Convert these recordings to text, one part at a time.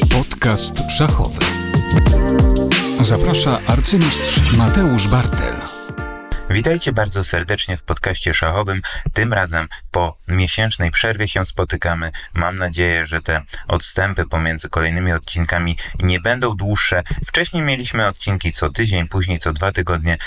Podcast szachowy. Zaprasza arcymistrz Mateusz Bartel. Witajcie bardzo serdecznie w podcaście szachowym. Tym razem po miesięcznej przerwie się spotykamy. Mam nadzieję, że te odstępy pomiędzy kolejnymi odcinkami nie będą dłuższe. Wcześniej mieliśmy odcinki co tydzień, później co dwa tygodnie.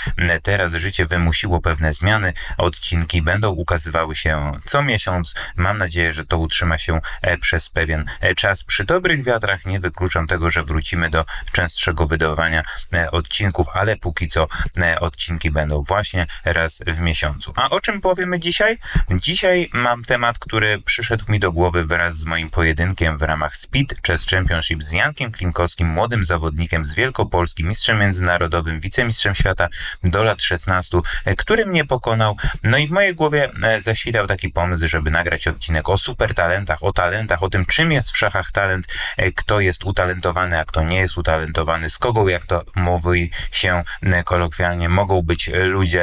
Teraz życie wymusiło pewne zmiany. Odcinki będą ukazywały się co miesiąc. Mam nadzieję, że to utrzyma się e, przez pewien e, czas. Przy dobrych wiatrach nie wykluczam tego, że wrócimy do częstszego wydawania e, odcinków, ale póki co odcinki będą właśnie raz w miesiącu. A o czym powiemy dzisiaj? Dzisiaj mam temat, który przyszedł mi do głowy wraz z moim pojedynkiem w ramach Speed Chess Championship z Jankiem Klinkowskim, młodym zawodnikiem z Wielkopolski, mistrzem międzynarodowym, wicemistrzem świata do lat 16, który mnie pokonał. No i w mojej głowie e, zaświtał taki pomysł, żeby nagrać odcinek o super talentach, o talentach, o tym, czym jest w szachach talent, e, kto jest utalentowany, a kto nie jest utalentowany, z kogo, jak to mówi się e, kolokwialnie, mogą być ludzie,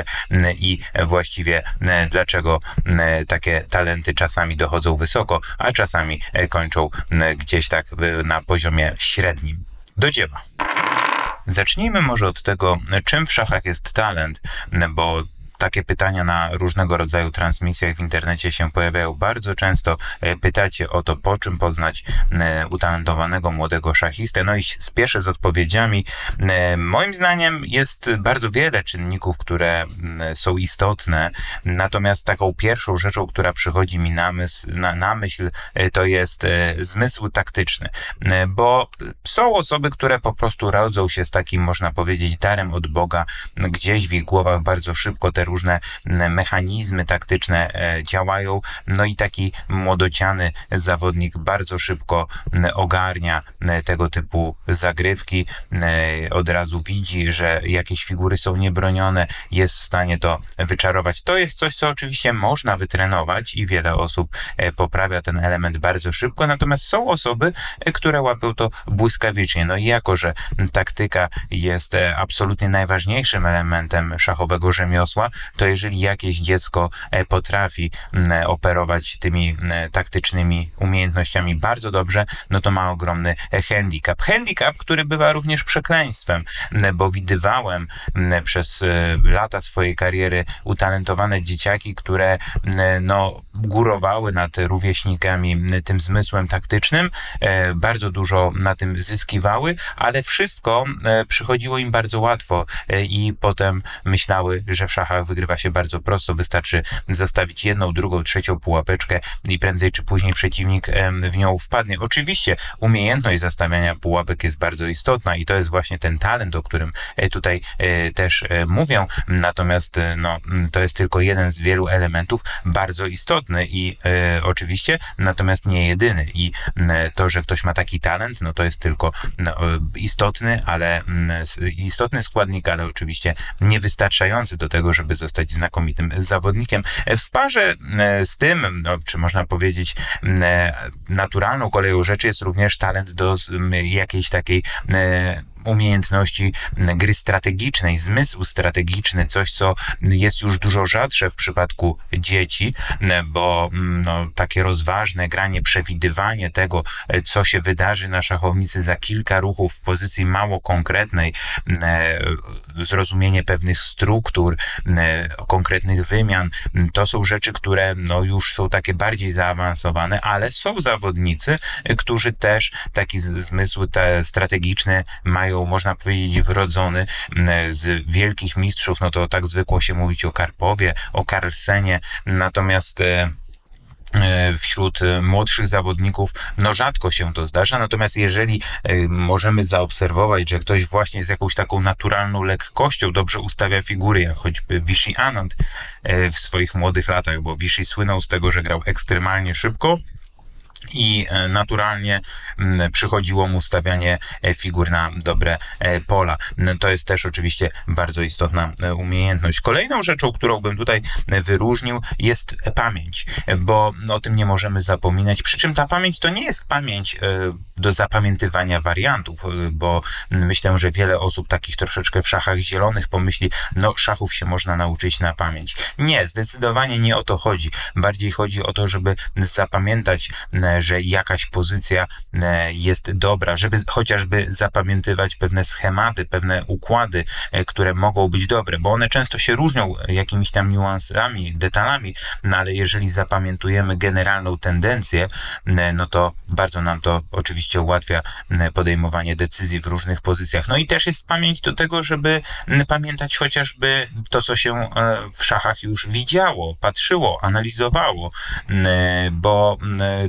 i właściwie dlaczego takie talenty czasami dochodzą wysoko, a czasami kończą gdzieś tak na poziomie średnim. Do dzieła. Zacznijmy może od tego, czym w szachach jest talent, bo takie pytania na różnego rodzaju transmisjach w internecie się pojawiają bardzo często. E, pytacie o to, po czym poznać e, utalentowanego młodego szachistę. No i spieszę z odpowiedziami. E, moim zdaniem jest bardzo wiele czynników, które są istotne. Natomiast taką pierwszą rzeczą, która przychodzi mi na myśl, na, na myśl to jest zmysł taktyczny. Bo są osoby, które po prostu rodzą się z takim, można powiedzieć, darem od Boga. Gdzieś w ich głowach bardzo szybko te różne mechanizmy taktyczne e, działają. No i taki młodociany zawodnik bardzo szybko ogarnia tego typu zagrywki, od razu widzi, że jakieś figury są niebronione, jest w stanie to wyczarować. To jest coś, co oczywiście można wytrenować i wiele osób e, poprawia ten element bardzo szybko, natomiast są osoby, e, które łapią to błyskawicznie. No i jako, że taktyka jest absolutnie najważniejszym elementem szachowego rzemiosła, to jeżeli jakieś dziecko e, potrafi operować tymi taktycznymi umiejętnościami bardzo dobrze, no to ma ogromny e, handicap. Handicap, który bywa również przekleństwem, bo widywałem przez e, lata swojej kariery utalentowane dzieciaki, które no, górowały nad rówieśnikami tym zmysłem taktycznym, bardzo dużo na tym zyskiwały, ale wszystko przychodziło im bardzo łatwo i potem myślały, że w szachach wygrywa się bardzo prosto. Wystarczy zastawić jedną, drugą, trzecią pułapeczkę i prędzej czy później przeciwnik w nią wpadnie. Oczywiście umiejętność zastawiania pułapek jest bardzo istotna i to jest właśnie ten talent, o którym e, tutaj e, też e, mówię. Natomiast no, to jest tylko jeden z wielu elementów bardzo istotny i oczywiście natomiast nie jedyny. I to, że ktoś ma taki talent, no to jest tylko no, istotny, ale istotny składnik, ale oczywiście niewystarczający do tego, żeby zostać znakomitym zawodnikiem. W parze e, z tym, no, czy można powiedzieć, e, naturalną koleją rzeczy jest również talent do jakiejś takiej e, umiejętności gry strategicznej, zmysł strategiczny, coś, co jest już dużo rzadsze w przypadku dzieci, bo no, takie rozważne granie, przewidywanie tego, co się wydarzy na szachownicy za kilka ruchów w pozycji mało konkretnej, zrozumienie pewnych struktur, konkretnych wymian, to są rzeczy, które no, już są takie bardziej zaawansowane, ale są zawodnicy, którzy też taki zmysł te strategiczny mają można powiedzieć, wrodzony z wielkich mistrzów, no to tak zwykło się mówić o Karpowie, o Carlsenie, natomiast e, e, wśród młodszych zawodników, no rzadko się to zdarza, natomiast jeżeli e, możemy zaobserwować, że ktoś właśnie z jakąś taką naturalną lekkością dobrze ustawia figury, jak choćby Vichy Anand w swoich młodych latach, bo Vichy słynął z tego, że grał ekstremalnie szybko, i e, naturalnie przychodziło mu stawianie e, figur na dobre e, pola. No, to jest też oczywiście bardzo istotna umiejętność. Kolejną rzeczą, którą bym tutaj wyróżnił jest pamięć, bo o tym nie możemy zapominać. Przy czym ta pamięć to nie jest pamięć do zapamiętywania wariantów, bo myślę, że wiele osób takich troszeczkę w szachach zielonych pomyśli, no szachów się można nauczyć na pamięć. Nie, zdecydowanie nie o to chodzi. Bardziej chodzi o to, żeby zapamiętać, że jakaś pozycja jest dobra, żeby chociażby zapamiętywać pewne schematy, pewne układy, które mogą być dobre, bo one często się różnią jakimiś tam niuansami, detalami, no ale jeżeli zapamiętujemy generalną tendencję, no to bardzo nam to oczywiście ułatwia podejmowanie decyzji w różnych pozycjach. No i też jest pamięć do tego, żeby pamiętać chociażby to, co się e, w szachach już widziało, patrzyło, analizowało, bo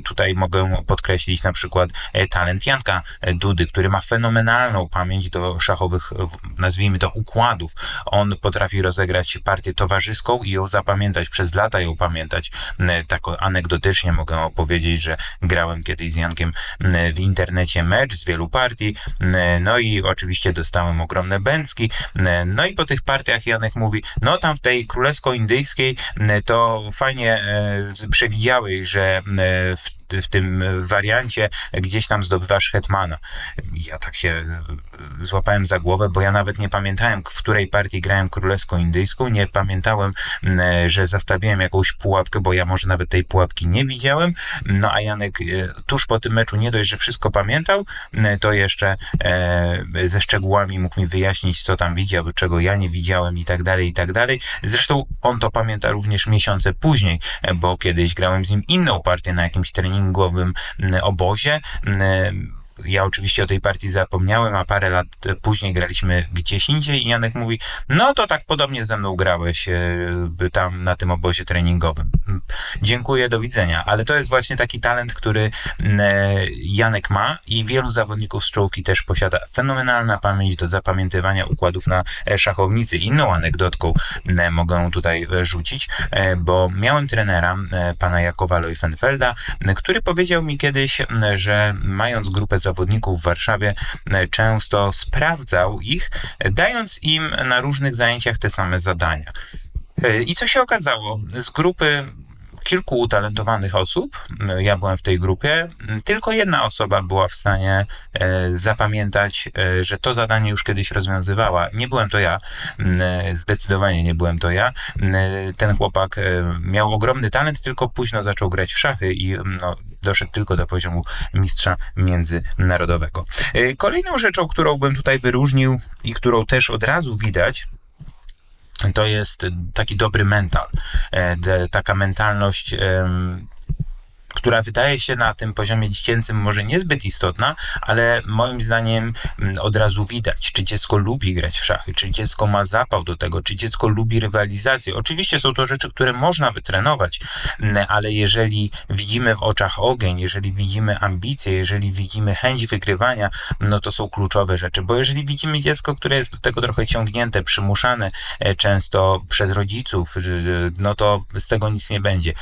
tutaj mogę podkreślić na przykład e, talent Janka Dudy, który ma fenomenalną pamięć do szachowych, nazwijmy to układów. On potrafi rozegrać partię towarzyską i ją zapamiętać, przez lata ją pamiętać. Tak anegdotycznie mogę opowiedzieć, że grałem kiedyś z Jankiem w internecie mecz z wielu partii, no i oczywiście dostałem ogromne bęcki, no i po tych partiach Janek mówi, no tam w tej królewsko-indyjskiej to fajnie e, przewidziałeś, że e, w w tym wariancie gdzieś tam zdobywasz hetmana. Ja tak się złapałem za głowę, bo ja nawet nie pamiętałem, w której partii grałem królewsko-indyjską, nie pamiętałem, e, że zastawiłem jakąś pułapkę, bo ja może nawet tej pułapki nie widziałem, no a Janek e, tuż po tym meczu nie dość, że wszystko pamiętał, to jeszcze ze szczegółami mógł mi wyjaśnić, co tam widział, czego ja nie widziałem i tak dalej, i tak dalej. Zresztą on to pamięta również miesiące później, bo kiedyś grałem z nim inną partię na jakimś treningowym mm, obozie. Mm, ja oczywiście o tej partii zapomniałem, a parę lat później graliśmy gdzieś indziej i Janek mówi, no to tak podobnie ze mną grałeś e, tam na tym obozie treningowym. Dziękuję, do widzenia. Ale to jest właśnie taki talent, który e, Janek ma i wielu zawodników z czołówki też posiada. Fenomenalna pamięć do zapamiętywania układów na e, szachownicy. Inną anegdotką mogę tutaj rzucić, bo miałem trenera, pana Jakoba Leufenfelda, który powiedział mi kiedyś, że mając grupę zawodników w Warszawie e, często sprawdzał ich, dając im na różnych zajęciach te same zadania. E, I co się okazało? Z grupy kilku utalentowanych osób, ja byłem w tej grupie, tylko jedna osoba była w stanie e, zapamiętać, e, że to zadanie już kiedyś rozwiązywała. Nie byłem to ja, e, zdecydowanie nie byłem to ja. Ten chłopak miał ogromny talent, tylko późno zaczął grać w szachy i no, doszedł tylko do poziomu mistrza międzynarodowego. Kolejną rzeczą, którą bym tutaj wyróżnił i którą też od razu widać, to jest taki dobry mental, e, taka mentalność która wydaje się na tym poziomie dziecięcym może niezbyt istotna, ale moim zdaniem mm, od razu widać, czy dziecko lubi grać w szachy, czy dziecko ma zapał do tego, czy dziecko lubi rywalizację. Oczywiście są to rzeczy, które można wytrenować, mm, ale jeżeli widzimy w oczach ogień, jeżeli widzimy ambicje, jeżeli widzimy chęć wygrywania, no to są kluczowe rzeczy, bo jeżeli widzimy dziecko, które jest do tego trochę ciągnięte, przymuszane e, często przez rodziców, no to z tego nic nie będzie.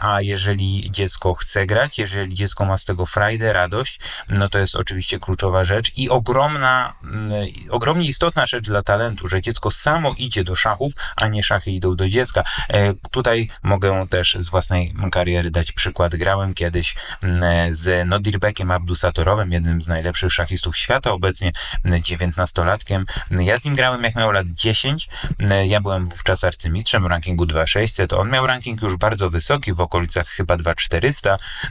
A jeżeli dziecko chce grać, jeżeli dziecko ma z tego frajdę, radość, no to jest oczywiście kluczowa rzecz i ogromna, mm, ogromnie istotna rzecz dla talentu, że dziecko samo idzie do szachów, a nie szachy idą do dziecka. E, tutaj mogę też z własnej kariery dać przykład. Grałem kiedyś mm, z Nodirbekiem Abdusatorowem, jednym z najlepszych szachistów świata, obecnie dziewiętnastolatkiem. Ja z nim grałem jak miał lat 10. Ja byłem wówczas arcymistrzem w rankingu 2600. On miał ranking już bardzo wysoki, w okolicach chyba 2400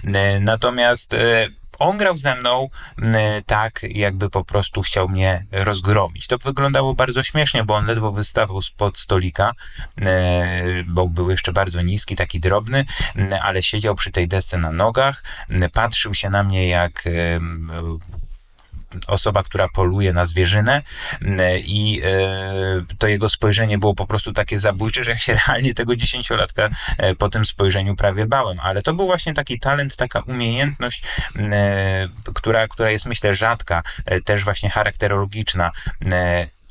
E, natomiast e, on grał ze mną e, tak, jakby po prostu chciał mnie rozgromić. To wyglądało bardzo śmiesznie, bo on ledwo wystawał spod stolika, bo był jeszcze bardzo niski, taki drobny, ale siedział przy tej desce na nogach, patrzył się na mnie jak osoba, która poluje na zwierzynę i e, to jego spojrzenie było po prostu takie zabójcze, że ja się realnie tego dziesięciolatka e, po tym spojrzeniu prawie bałem, ale to był właśnie taki talent, taka umiejętność, e, która, która jest myślę rzadka, też właśnie charakterologiczna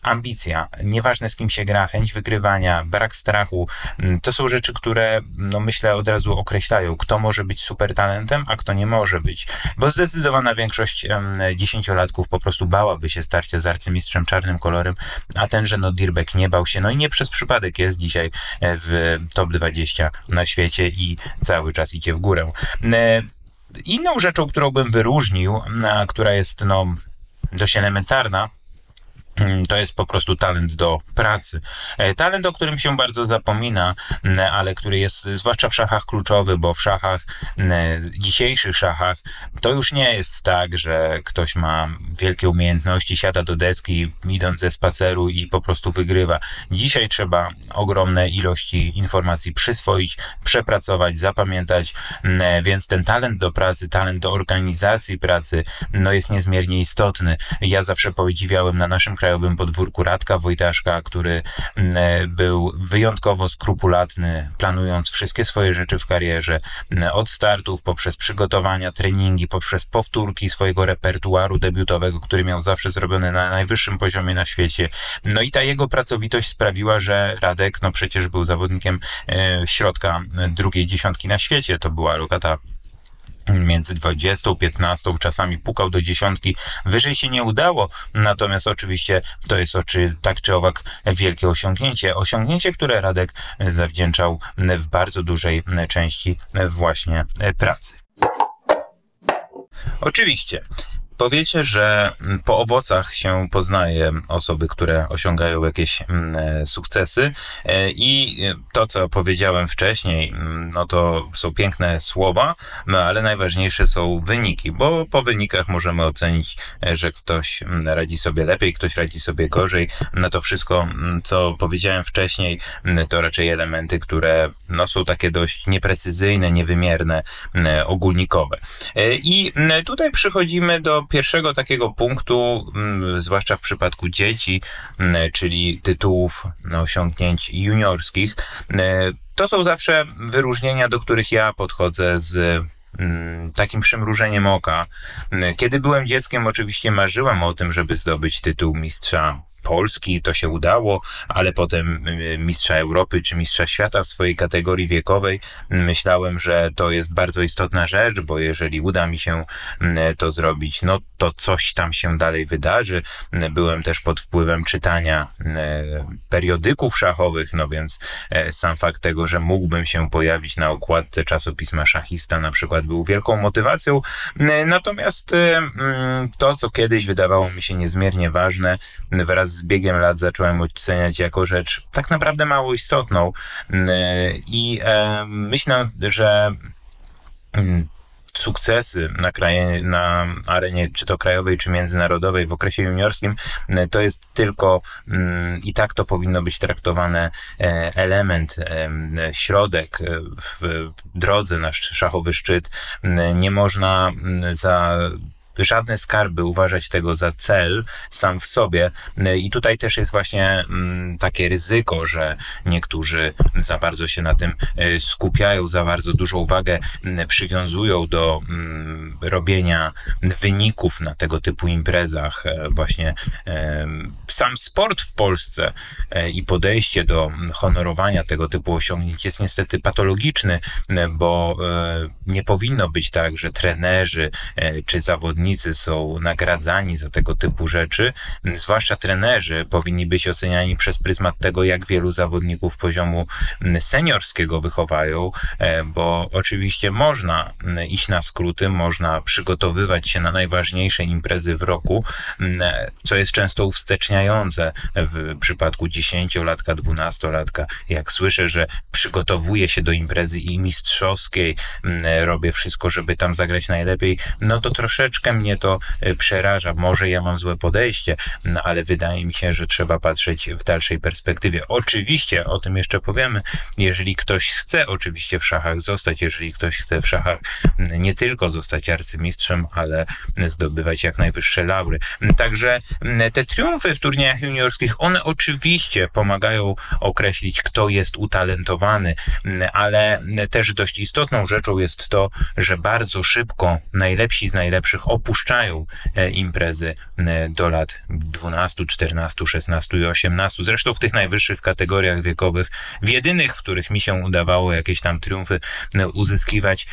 ambicja, nieważne z kim się gra, chęć wygrywania, brak strachu, mm, to są rzeczy, które no myślę od razu określają, kto może być super talentem, a kto nie może być. Bo zdecydowana większość dziesięciolatków po prostu bałaby się starcia z arcymistrzem czarnym kolorem, a tenże no Dirbeck nie bał się, no i nie przez przypadek jest dzisiaj e, w top 20 na świecie i cały czas idzie w górę. E, inną rzeczą, którą bym wyróżnił, która jest no, dość elementarna, to jest po prostu talent do pracy. E, talent, o którym się bardzo zapomina, mm, ale który jest zwłaszcza w szachach kluczowy, bo w szachach, mm, dzisiejszych szachach, to już nie jest tak, że ktoś ma wielkie umiejętności, siada do deski, idąc ze spaceru i po prostu wygrywa. Dzisiaj trzeba ogromne ilości informacji przyswoić, przepracować, zapamiętać, więc ten talent do pracy, talent do organizacji pracy, no jest niezmiernie istotny. Ja zawsze podziwiałem na naszym krajowym podwórku Radka Wojtaszka, który mm, e, był wyjątkowo skrupulatny, planując wszystkie swoje rzeczy w karierze, mm, od startów, poprzez przygotowania, treningi, poprzez powtórki swojego repertuaru debiutowego, który miał zawsze zrobiony na najwyższym poziomie na świecie. No i ta jego pracowitość sprawiła, że Radek, no przecież był zawodnikiem e, środka e, drugiej dziesiątki na świecie. To była lokata między 20, 15, czasami pukał do dziesiątki. Wyżej się nie udało, natomiast oczywiście to jest oczy, tak czy owak wielkie osiągnięcie. Osiągnięcie, które Radek zawdzięczał w bardzo dużej części właśnie pracy. Oczywiście Powiecie, że mm, po owocach się poznaje osoby, które osiągają jakieś mm, e, sukcesy e, i to, co powiedziałem wcześniej, mm, no to są piękne słowa, no ale najważniejsze są wyniki, bo po wynikach możemy ocenić, e, że ktoś radzi sobie lepiej, ktoś radzi sobie gorzej. No to wszystko, co powiedziałem wcześniej, to raczej elementy, które no, są takie dość nieprecyzyjne, niewymierne, ogólnikowe. I tutaj przychodzimy do pierwszego takiego punktu, mm, zwłaszcza w przypadku dzieci, mm, czyli tytułów osiągnięć juniorskich, mm, to są zawsze wyróżnienia, do których ja podchodzę z takim przymrużeniem oka. Kiedy byłem dzieckiem, oczywiście marzyłem o tym, żeby zdobyć tytuł mistrza Polski to się udało, ale potem y, mistrza Europy czy mistrza świata w swojej kategorii wiekowej. Myślałem, że to jest bardzo istotna rzecz, bo jeżeli uda mi się mm, to zrobić, no to coś tam się dalej wydarzy. Byłem też pod wpływem czytania mm, periodyków szachowych, no więc e, sam fakt tego, że mógłbym się pojawić na okładce czasopisma Szachista na przykład był wielką motywacją. Natomiast e, mm, to, co kiedyś wydawało mi się niezmiernie ważne, wraz z biegiem lat zacząłem oceniać jako rzecz tak naprawdę mało istotną. Mm, I e, myślę, że mm, sukcesy na, kraje, na arenie czy to krajowej, czy międzynarodowej w okresie juniorskim, mm, to jest tylko i tak to powinno być traktowane e, element, środek w drodze na szachowy szczyt. Nie można za żadne skarby uważać tego za cel sam w sobie. I tutaj też jest właśnie mm, takie ryzyko, że niektórzy za bardzo się na tym e, skupiają, za bardzo dużą uwagę mm, przywiązują do mm, robienia wyników na tego typu imprezach. E, właśnie sam sport w Polsce e, i podejście do honorowania tego typu osiągnięć jest niestety patologiczny, bo nie powinno być tak, że trenerzy czy zawodnicy zawodnicy są nagradzani za tego typu rzeczy, zwłaszcza trenerzy powinni być oceniani przez pryzmat tego, jak wielu zawodników poziomu seniorskiego wychowają, e, bo oczywiście można iść na skróty, można przygotowywać się na najważniejsze imprezy w roku, co jest często uwsteczniające w przypadku 10-latka, 12-latka. Jak słyszę, że przygotowuję się do imprezy i mistrzowskiej, robię wszystko, żeby tam zagrać najlepiej, no to troszeczkę mnie to e, przeraża. Może ja mam złe podejście, no ale wydaje mi się, że trzeba patrzeć w dalszej perspektywie. Oczywiście, o tym jeszcze powiemy, jeżeli ktoś chce oczywiście w szachach zostać, jeżeli ktoś chce w szachach nie tylko zostać arcymistrzem, ale zdobywać jak najwyższe laury. Także te triumfy w turniejach juniorskich, one oczywiście pomagają określić, kto jest utalentowany, ale też dość istotną rzeczą jest to, że bardzo szybko najlepsi z najlepszych opuszczają e, imprezy e, do lat 12, 14, 16 i 18. Zresztą w tych najwyższych kategoriach wiekowych, w jedynych, w których mi się udawało jakieś tam triumfy e, uzyskiwać,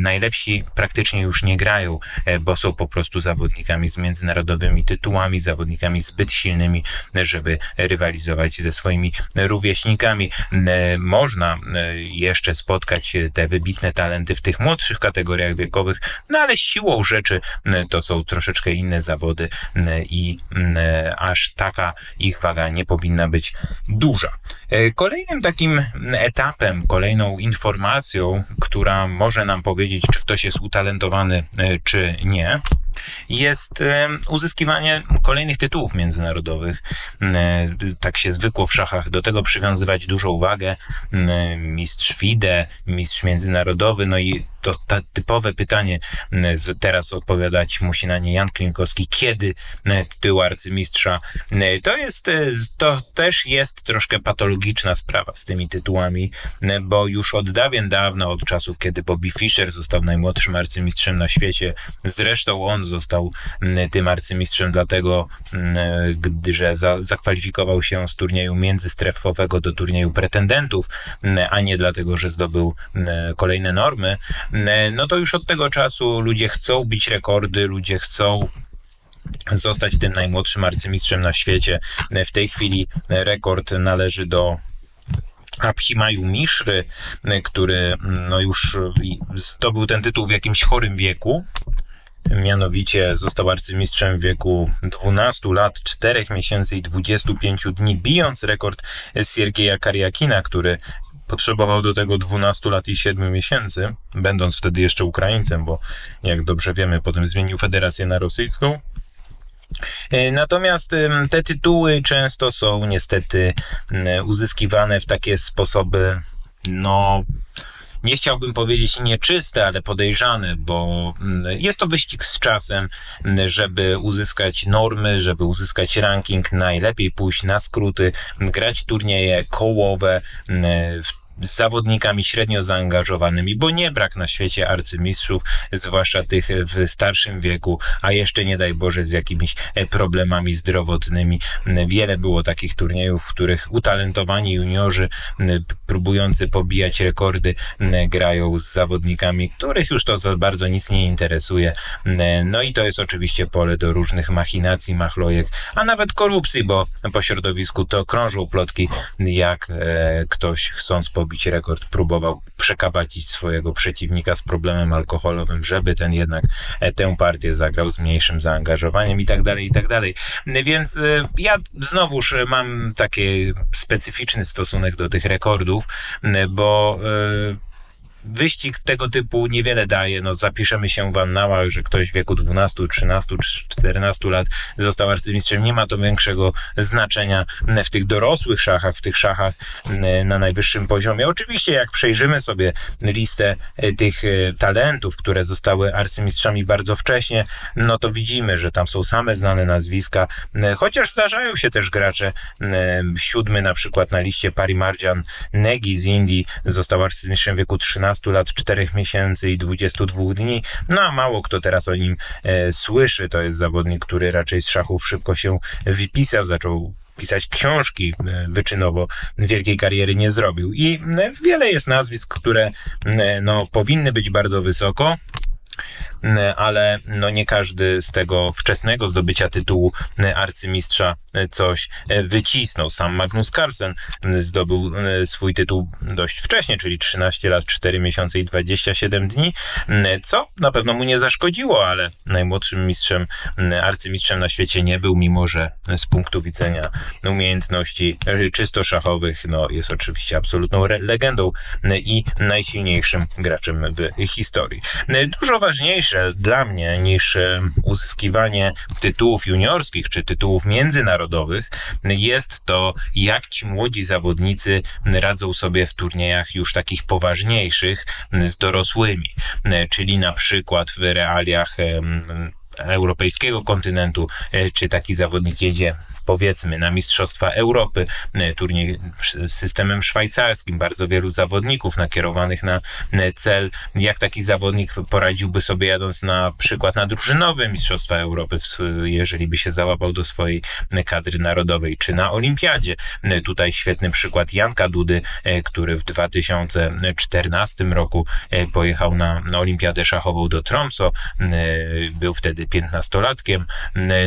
najlepsi praktycznie już nie grają, bo są po prostu zawodnikami z międzynarodowymi tytułami, zawodnikami zbyt silnymi, żeby rywalizować ze swoimi rówieśnikami. Można jeszcze spotkać te wybitne talenty w tych młodszych kategoriach wiekowych, no ale siłą rzeczy to są troszeczkę inne zawody i aż taka ich waga nie powinna być duża. Kolejnym takim etapem, kolejną informacją, która może nam powiedzieć, czy ktoś jest utalentowany, czy nie, jest uzyskiwanie kolejnych tytułów międzynarodowych. Tak się zwykło w szachach do tego przywiązywać dużą uwagę. Mistrz FIDE, mistrz międzynarodowy, no i to, to typowe pytanie, teraz odpowiadać musi na nie Jan Klinkowski, kiedy tytuł arcymistrza, to jest, e, to też jest troszkę patologiczna sprawa z tymi tytułami, bo już od dawien dawna, od czasów, kiedy Bobby Fischer został najmłodszym arcymistrzem na świecie, zresztą on został tym arcymistrzem dlatego, że za, zakwalifikował się z turnieju międzystrefowego do turnieju pretendentów, a nie dlatego, że zdobył kolejne normy, no to już od tego czasu ludzie chcą bić rekordy, ludzie chcą zostać tym najmłodszym arcymistrzem na świecie. W tej chwili rekord należy do Abhimaju Mishry, który no już zdobył ten tytuł w jakimś chorym wieku. Mianowicie został arcymistrzem w wieku 12 lat, 4 miesięcy i 25 dni, bijąc rekord Siergieja Kariakina, który potrzebował do tego 12 lat i 7 miesięcy, będąc wtedy jeszcze Ukraińcem, bo jak dobrze wiemy, potem zmienił federację na rosyjską. E, natomiast te tytuły często są niestety uzyskiwane w takie sposoby, no, nie chciałbym powiedzieć nieczyste, ale podejrzane, bo mm, jest to wyścig z czasem, mm, żeby uzyskać normy, żeby uzyskać ranking, najlepiej pójść na skróty, grać turnieje kołowe, mm, w z zawodnikami średnio zaangażowanymi, bo nie brak na świecie arcymistrzów, zwłaszcza tych w starszym wieku, a jeszcze nie daj Boże z jakimiś e, problemami zdrowotnymi. Wiele było takich turniejów, w których utalentowani juniorzy próbujący pobijać rekordy grają z zawodnikami, których już to za bardzo nic nie interesuje. No i to jest oczywiście pole do różnych machinacji, machlojek, a nawet korupcji, bo po środowisku to krążą plotki, jak e, ktoś chcąc pobijać pobić rekord, próbował przekabacić swojego przeciwnika z problemem alkoholowym, żeby ten jednak e, tę partię zagrał z mniejszym zaangażowaniem i tak dalej, i tak dalej. Więc e, ja znowuż mam taki specyficzny stosunek do tych rekordów, bo e, wyścig tego typu niewiele daje. No, zapiszemy się w annałach, że ktoś w wieku 12, 13, 14 lat został arcymistrzem. Nie ma to większego znaczenia w tych dorosłych szachach, w tych szachach na najwyższym poziomie. Oczywiście, jak przejrzymy sobie listę e, tych e, talentów, które zostały arcymistrzami bardzo wcześnie, no to widzimy, że tam są same znane nazwiska, chociaż zdarzają się też gracze. Siódmy na przykład na liście Parimardzian Negi z Indii został arcymistrzem w wieku 13 15 lat, 4 miesięcy i 22 dni. No a mało kto teraz o nim e, słyszy. To jest zawodnik, który raczej z szachów szybko się wypisał, zaczął pisać książki e, wyczynowo, wielkiej kariery nie zrobił. I e, wiele jest nazwisk, które e, no, powinny być bardzo wysoko, ale no nie każdy z tego wczesnego zdobycia tytułu arcymistrza coś wycisnął. Sam Magnus Carlsen zdobył swój tytuł dość wcześnie, czyli 13 lat, 4 miesiące i 27 dni, co na pewno mu nie zaszkodziło, ale najmłodszym mistrzem, arcymistrzem na świecie nie był, mimo że z punktu widzenia umiejętności czysto szachowych, no jest oczywiście absolutną legendą i najsilniejszym graczem w historii. Dużo ważniejsze ważniejsze dla mnie niż e, uzyskiwanie tytułów juniorskich czy tytułów międzynarodowych jest to, jak ci młodzi zawodnicy radzą sobie w turniejach już takich poważniejszych z dorosłymi, czyli na przykład w realiach europejskiego kontynentu, czy taki zawodnik jedzie powiedzmy na Mistrzostwa Europy, e, turniej systemem szwajcarskim, bardzo wielu zawodników nakierowanych na e, cel, jak taki zawodnik poradziłby sobie jadąc na przykład na drużynowe Mistrzostwa Europy, jeżeli by się załapał do swojej e, kadry narodowej, czy na Olimpiadzie. Tutaj świetny przykład Janka Dudy, który w 2014 roku pojechał na, Olimpiadę Szachową do Tromso, był wtedy 15-latkiem,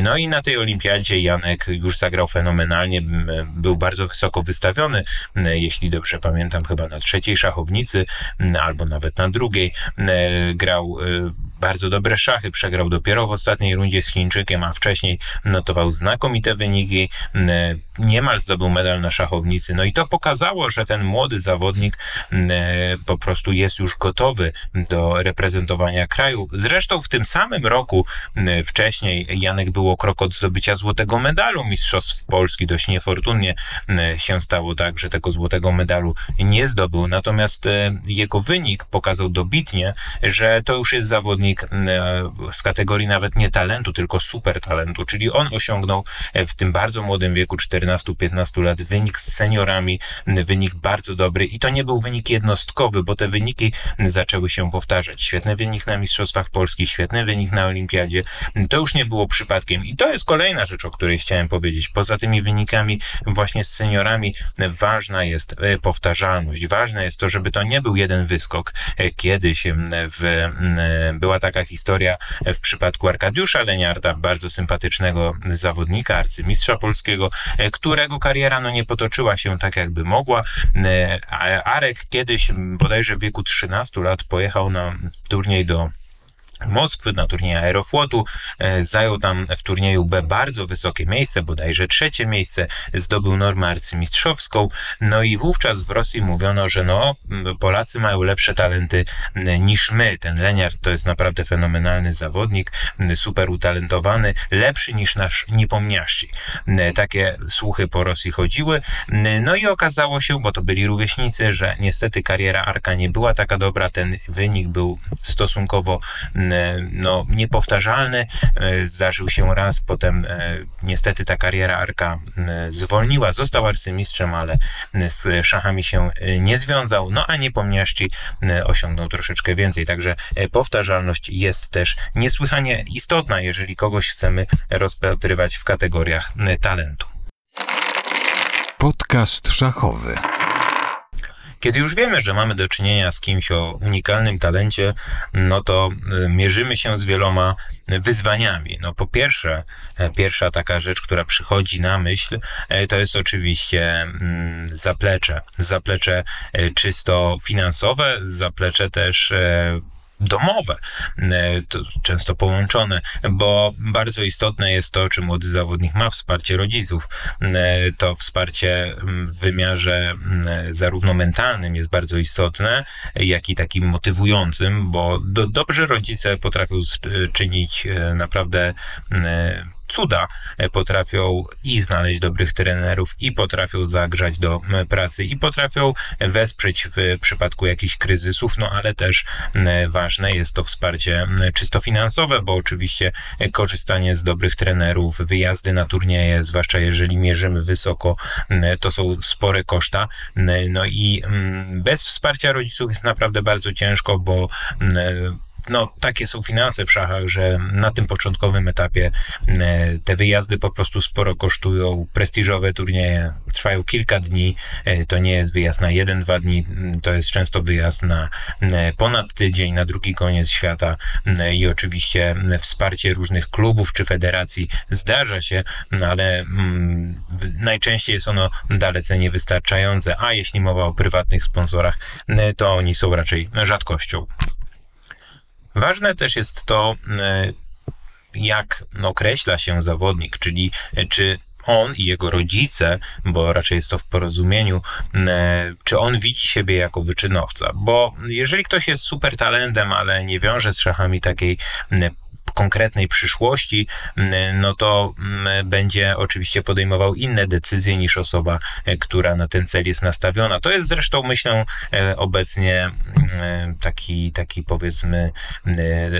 no i na tej Olimpiadzie Janek już już zagrał fenomenalnie, był bardzo wysoko wystawiony, jeśli dobrze pamiętam, chyba na trzeciej szachownicy, albo nawet na drugiej. Grał e, bardzo dobre szachy, przegrał dopiero w ostatniej rundzie z Chińczykiem, a wcześniej notował znakomite wyniki, niemal zdobył medal na szachownicy. No i to pokazało, że ten młody zawodnik po prostu jest już gotowy do reprezentowania kraju. Zresztą w tym samym roku wcześniej Janek był o krok od zdobycia złotego medalu Mistrzostw Polski. Dość niefortunnie się stało tak, że tego złotego medalu nie zdobył. Natomiast jego wynik pokazał dobitnie, że to już jest zawodnik zawodnik z kategorii nawet nie talentu, tylko super talentu, czyli on osiągnął e, w tym bardzo młodym wieku 14-15 lat wynik z seniorami, wynik bardzo dobry i to nie był wynik jednostkowy, bo te wyniki zaczęły się powtarzać. Świetny wynik na Mistrzostwach Polski, świetny wynik na Olimpiadzie. To już nie było przypadkiem i to jest kolejna rzecz, o której chciałem powiedzieć. Poza tymi wynikami właśnie z seniorami ważna jest e, powtarzalność. Ważne jest to, żeby to nie był jeden wyskok. E, kiedyś w, była taka historia w przypadku Arkadiusza Leniarda, bardzo sympatycznego zawodnika, arcymistrza polskiego, e, którego kariera no, nie potoczyła się tak, jakby mogła. E, Arek kiedyś, bodajże w wieku 13 lat, pojechał na turniej do Moskwy na turnieju Aeroflotu. E, zajął tam w turnieju B bardzo wysokie miejsce, bodajże trzecie miejsce. Zdobył normę arcymistrzowską. No i wówczas w Rosji mówiono, że no, Polacy mają lepsze talenty niż my. Ten Leniart to jest naprawdę fenomenalny zawodnik, super utalentowany, lepszy niż nasz Nipomniaszczy. Takie słuchy po Rosji chodziły. No i okazało się, bo to byli rówieśnicy, że niestety kariera Arka nie była taka dobra. Ten wynik był stosunkowo no, niepowtarzalny. E, zdarzył się raz, potem e, niestety ta kariera Arka zwolniła, został arcymistrzem, ale z szachami się nie związał, no a niepomniaszczy osiągnął troszeczkę więcej, także powtarzalność jest też niesłychanie istotna, jeżeli kogoś chcemy rozpatrywać w kategoriach talentu. Podcast szachowy. Kiedy już wiemy, że mamy do czynienia z kimś o unikalnym talencie, no to y, mierzymy się z wieloma wyzwaniami. No po pierwsze, e, pierwsza taka rzecz, która przychodzi na myśl, e, to jest oczywiście mm, zaplecze. Zaplecze e, czysto finansowe, zaplecze też domowe, e, często połączone, bo bardzo istotne jest to, czy młody zawodnik ma wsparcie rodziców. E, to wsparcie w wymiarze zarówno mentalnym jest bardzo istotne, jak i takim motywującym, bo do, rodzice potrafią czynić e, naprawdę cuda e, potrafią i znaleźć dobrych trenerów, i potrafią zagrzać do pracy, i potrafią wesprzeć w przypadku jakichś kryzysów, no ale też ważne jest to wsparcie czysto finansowe, bo oczywiście e, korzystanie z dobrych trenerów, wyjazdy na turnieje, zwłaszcza jeżeli mierzymy wysoko, to są spore koszta. No i bez wsparcia rodziców jest naprawdę bardzo ciężko, bo no, takie są finanse w szachach, że na tym początkowym etapie e, te wyjazdy po prostu sporo kosztują. Prestiżowe turnieje trwają kilka dni. E, to nie jest wyjazd na jeden, dwa dni. To jest często wyjazd na ponad tydzień, na drugi koniec świata. I oczywiście wsparcie różnych klubów czy federacji zdarza się, ale mm, najczęściej jest ono dalece niewystarczające. A jeśli mowa o prywatnych sponsorach, to oni są raczej rzadkością. Ważne też jest to, e, jak określa się zawodnik, czyli e, czy on i jego rodzice, bo raczej jest to w porozumieniu, e, czy on widzi siebie jako wyczynowca. Bo jeżeli ktoś jest super talentem, ale nie wiąże z szachami takiej konkretnej przyszłości, no to będzie oczywiście podejmował inne decyzje niż osoba, która na ten cel jest nastawiona. To jest zresztą, myślę, obecnie taki, taki powiedzmy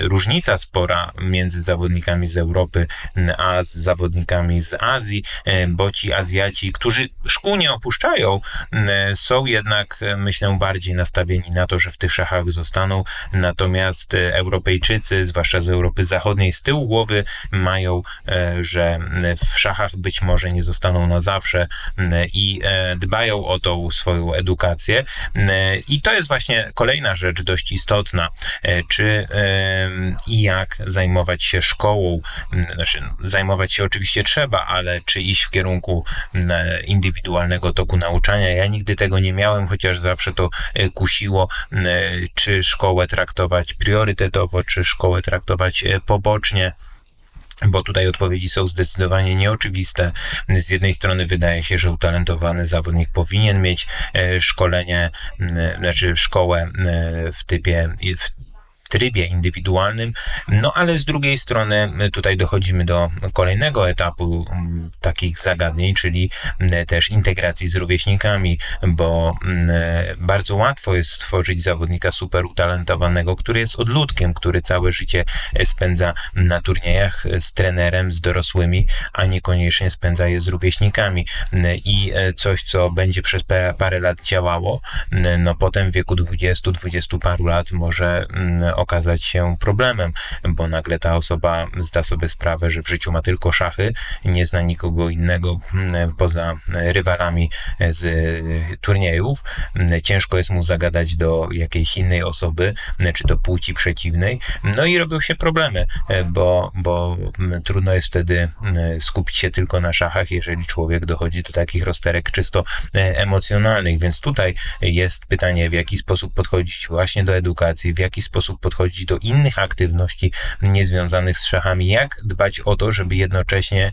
różnica spora między zawodnikami z Europy, a z zawodnikami z Azji, bo ci Azjaci, którzy szkół nie opuszczają, są jednak, myślę, bardziej nastawieni na to, że w tych szachach zostaną, natomiast Europejczycy, zwłaszcza z Europy Zachodniej, z tyłu głowy mają, e, że w szachach być może nie zostaną na zawsze i e, dbają o tą swoją edukację. I to jest właśnie kolejna rzecz dość istotna, e, czy i jak zajmować się szkołą, znaczy zajmować się oczywiście trzeba, ale czy iść w kierunku indywidualnego toku nauczania. Ja nigdy tego nie miałem, chociaż zawsze to kusiło, czy szkołę traktować priorytetowo, czy szkołę traktować pobocznie bo tutaj odpowiedzi są zdecydowanie nieoczywiste. Z jednej strony wydaje się, że utalentowany zawodnik powinien mieć e, szkolenie, znaczy szkołę e, w typie, w trybie indywidualnym, no ale z drugiej strony tutaj dochodzimy do kolejnego etapu takich zagadnień, czyli też integracji z rówieśnikami, bo bardzo łatwo jest stworzyć zawodnika super utalentowanego, który jest odludkiem, który całe życie spędza na turniejach z trenerem, z dorosłymi, a niekoniecznie spędza je z rówieśnikami. I coś, co będzie przez parę lat działało, no potem w wieku 20-20 paru lat może okazać się problemem, bo nagle ta osoba zda sobie sprawę, że w życiu ma tylko szachy, nie zna nikogo innego mm, poza rywalami z turniejów. Ciężko jest mu zagadać do jakiejś innej osoby, czy to płci przeciwnej. No i robią się problemy, bo, bo trudno jest wtedy skupić się tylko na szachach, jeżeli człowiek dochodzi do takich rozterek czysto emocjonalnych. Więc tutaj jest pytanie, w jaki sposób podchodzić właśnie do edukacji, w jaki sposób podchodzić podchodzić do innych aktywności niezwiązanych z szachami, jak dbać o to, żeby jednocześnie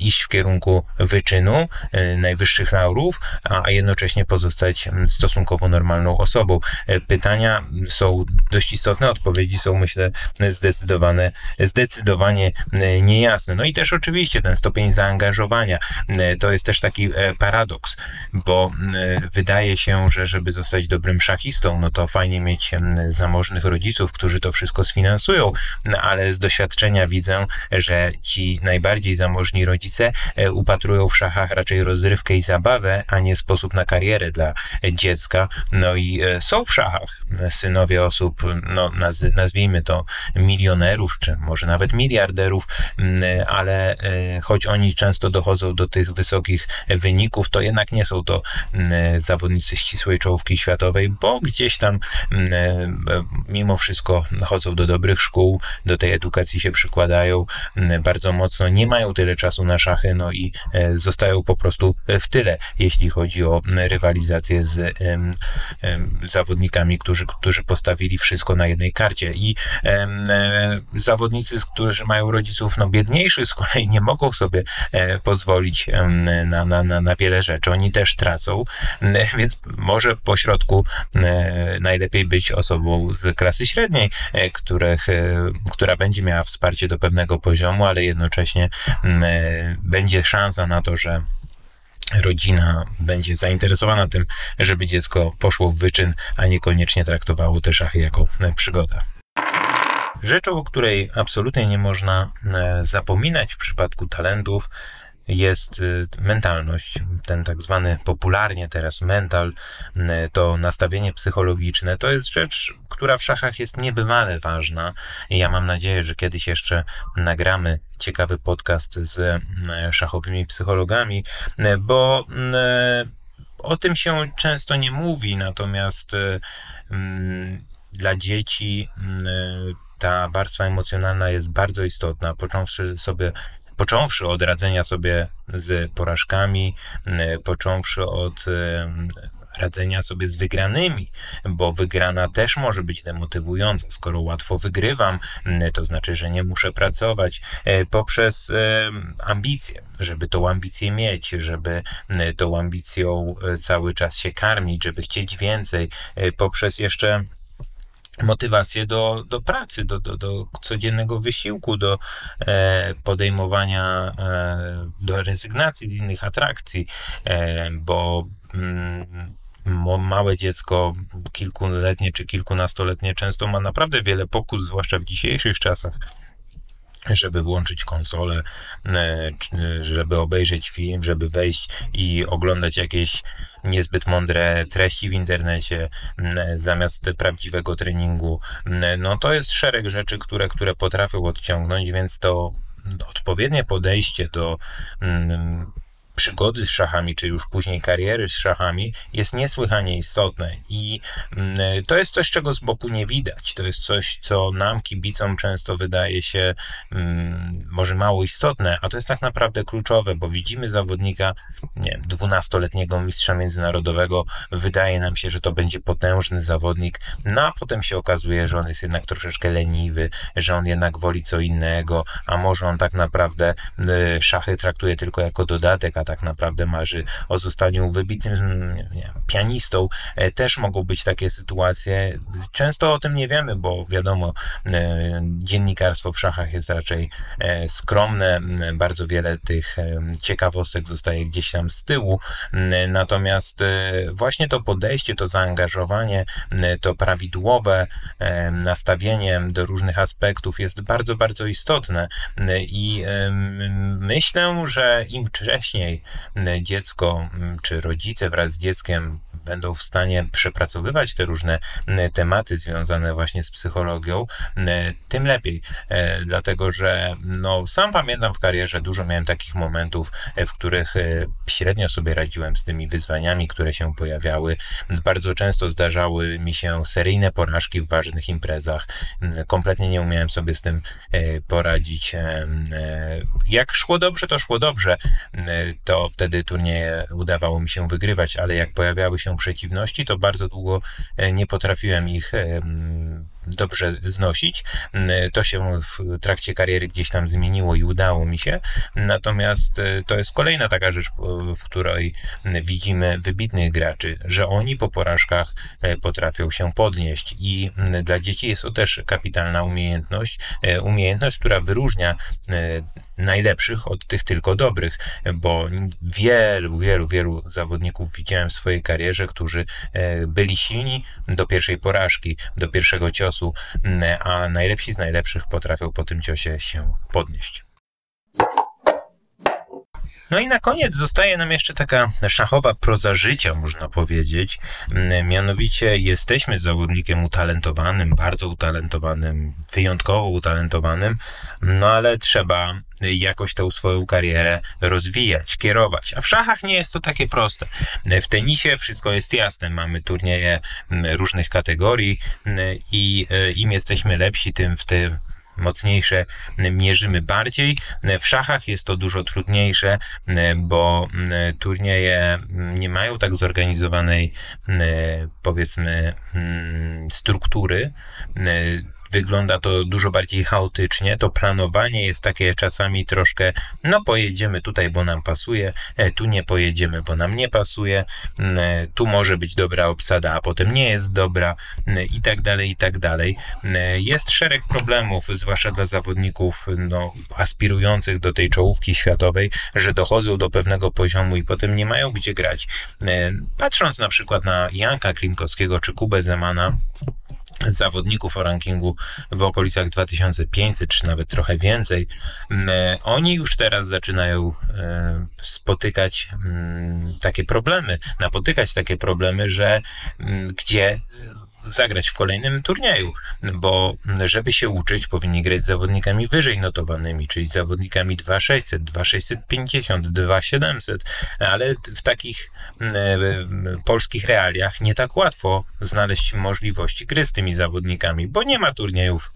iść w kierunku wyczynu e, najwyższych laurów, a jednocześnie pozostać stosunkowo normalną osobą. E, pytania są dość istotne, odpowiedzi są myślę zdecydowane, zdecydowanie e, niejasne. No i też oczywiście ten stopień zaangażowania to jest też taki paradoks, bo wydaje się, że żeby zostać dobrym szachistą, no to fajnie mieć zamożnych rodziców, którzy to wszystko sfinansują, no, ale z doświadczenia widzę, że ci najbardziej zamożni rodzice e, upatrują w szachach raczej rozrywkę i zabawę, a nie sposób na karierę dla dziecka. No i e, są w szachach synowie osób, no nazwijmy to milionerów, czy może nawet miliarderów, ale e, choć oni często dochodzą do tych wysokich wyników, to jednak nie są to zawodnicy ścisłej czołówki światowej, bo gdzieś tam mimo wszystko wszystko chodzą do dobrych szkół, do tej edukacji się przykładają mm, bardzo mocno, nie mają tyle czasu na szachy, no i e, zostają po prostu w tyle, jeśli chodzi o mm, rywalizację z zawodnikami, którzy, którzy postawili wszystko na jednej karcie. I e, zawodnicy, którzy mają rodziców no, biedniejszych, z kolei nie mogą sobie e, pozwolić na, na, na, na wiele rzeczy. Oni też tracą, więc może po środku najlepiej być osobą z klasy średniej, E, których, e, która będzie miała wsparcie do pewnego poziomu, ale jednocześnie mm, e, będzie szansa na to, że rodzina będzie zainteresowana tym, żeby dziecko poszło w wyczyn, a niekoniecznie traktowało te szachy jako przygodę. Rzeczą, o której absolutnie nie można zapominać w przypadku talentów, jest y, mentalność, ten tak zwany popularnie teraz mental, y, to nastawienie psychologiczne, to jest rzecz, która w szachach jest niebywale ważna. Ja mam nadzieję, że kiedyś jeszcze nagramy ciekawy podcast z y, szachowymi psychologami, bo o tym się często nie mówi, natomiast mm, dla dzieci ta warstwa emocjonalna jest bardzo istotna, począwszy sobie począwszy od radzenia sobie z porażkami, począwszy od radzenia sobie z wygranymi, bo wygrana też może być demotywująca. Skoro łatwo wygrywam, to znaczy, że nie muszę pracować e, poprzez ambicje, żeby tą ambicję mieć, żeby tą ambicją e, cały czas się karmić, żeby chcieć więcej, e, poprzez jeszcze motywację do, do pracy, do, do, do codziennego wysiłku, do e, podejmowania, e, do rezygnacji z innych atrakcji, e, bo mm, małe dziecko, kilkuletnie czy kilkunastoletnie, często ma naprawdę wiele pokus, zwłaszcza w dzisiejszych czasach żeby włączyć konsolę, e, żeby obejrzeć film, żeby wejść i oglądać jakieś niezbyt mądre treści w internecie zamiast prawdziwego treningu. No to jest szereg rzeczy, które, które potrafią odciągnąć, więc to odpowiednie podejście do przygody z szachami, czy już później kariery z szachami, jest niesłychanie istotne. I mm, to jest coś, czego z boku nie widać. To jest coś, co nam, kibicom, często wydaje się mm, może mało istotne, a to jest tak naprawdę kluczowe, bo widzimy zawodnika, nie wiem, 12-letniego mistrza międzynarodowego, wydaje nam się, że to będzie potężny zawodnik, no a potem się okazuje, że on jest jednak troszeczkę leniwy, że on jednak woli co innego, a może on tak naprawdę y, szachy traktuje tylko jako dodatek, tak naprawdę marzy o zostaniu wybitnym nie, pianistą. E, też mogą być takie sytuacje. Często o tym nie wiemy, bo wiadomo, e, dziennikarstwo w szachach jest raczej e, skromne. Bardzo wiele tych ciekawostek zostaje gdzieś tam z tyłu. Natomiast właśnie to podejście, to zaangażowanie, to prawidłowe nastawienie do różnych aspektów jest bardzo, bardzo istotne. I myślę, że im wcześniej dziecko czy rodzice wraz z dzieckiem będą w stanie przepracowywać te różne tematy związane właśnie z psychologią, tym lepiej. E, dlatego, że no, sam pamiętam w karierze dużo miałem takich momentów, e, w których e, średnio sobie radziłem z tymi wyzwaniami, które się pojawiały. Bardzo często zdarzały mi się seryjne porażki w ważnych imprezach. Kompletnie nie umiałem sobie z tym poradzić. Jak szło dobrze, to szło dobrze to wtedy turnieje udawało mi się wygrywać, ale jak pojawiały się przeciwności, to bardzo długo e, nie potrafiłem ich e, dobrze znosić. To się w trakcie kariery gdzieś tam zmieniło i udało mi się. Natomiast e, to jest kolejna taka rzecz, w której widzimy wybitnych graczy, że oni po porażkach potrafią się podnieść i dla dzieci jest to też kapitalna umiejętność, umiejętność, która wyróżnia najlepszych od tych tylko dobrych, bo wielu, wielu, wielu zawodników widziałem w swojej karierze, którzy e, byli silni do pierwszej porażki, do pierwszego ciosu, a najlepsi z najlepszych potrafią po tym ciosie się podnieść. No i na koniec zostaje nam jeszcze taka szachowa proza życia, można powiedzieć. Mm, mianowicie jesteśmy zawodnikiem utalentowanym, bardzo utalentowanym, wyjątkowo utalentowanym, no ale trzeba jakoś tę swoją karierę rozwijać, kierować. A w szachach nie jest to takie proste. W tenisie wszystko jest jasne. Mamy turnieje mm, różnych kategorii mm, i e, im jesteśmy lepsi, tym w tym mocniejsze mierzymy bardziej. W szachach jest to dużo trudniejsze, bo turnieje nie mają tak zorganizowanej, powiedzmy, struktury wygląda to dużo bardziej chaotycznie. To planowanie jest takie czasami troszkę, no pojedziemy tutaj, bo nam pasuje, e, tu nie pojedziemy, bo nam nie pasuje, mm, e, tu może być dobra obsada, a potem nie jest dobra mm, i tak dalej, i tak dalej. Mm, jest szereg problemów, zwłaszcza dla zawodników no, aspirujących do tej czołówki światowej, że dochodzą do pewnego poziomu i potem nie mają gdzie grać. Patrząc na przykład na Janka Klinkowskiego czy Kubę Zemana, zawodników o rankingu w okolicach 2500, czy nawet trochę więcej, mm, e, oni już teraz zaczynają e, spotykać mm, takie problemy, napotykać takie problemy, że mm, gdzie zagrać w kolejnym turnieju, bo żeby się uczyć, powinni grać z zawodnikami wyżej notowanymi, czyli zawodnikami 2600, 2650, 2700, ale w takich e, polskich realiach nie tak łatwo znaleźć możliwości gry z tymi zawodnikami, bo nie ma turniejów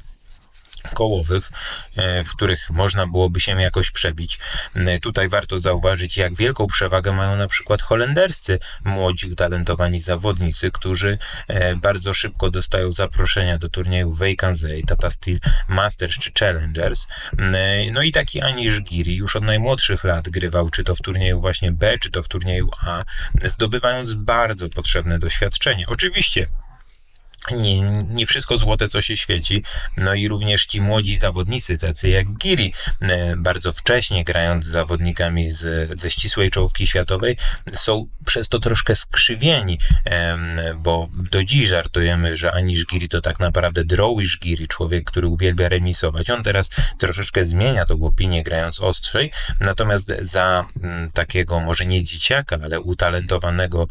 kołowych, e, w których można byłoby się jakoś przebić. E, tutaj warto zauważyć, jak wielką przewagę mają na przykład holenderscy młodzi, utalentowani zawodnicy, którzy e, bardzo szybko dostają zaproszenia do turniejów Vacancy, Tata Steel Masters czy Challengers. No i taki Anisz Giri już od najmłodszych lat grywał, czy to w turnieju właśnie B, czy to w turnieju A, zdobywając bardzo potrzebne doświadczenie. Oczywiście nie, nie wszystko złote, co się świeci. No i również ci młodzi zawodnicy, tacy jak Giri, e, bardzo wcześnie grając z zawodnikami z, ze ścisłej czołówki światowej, są przez to troszkę skrzywieni, bo do dziś żartujemy, że Anisz Giri to tak naprawdę Drowish Giri, człowiek, który uwielbia remisować. On teraz troszeczkę zmienia tą opinię, grając ostrzej, natomiast za mm, takiego może nie dzieciaka, ale utalentowanego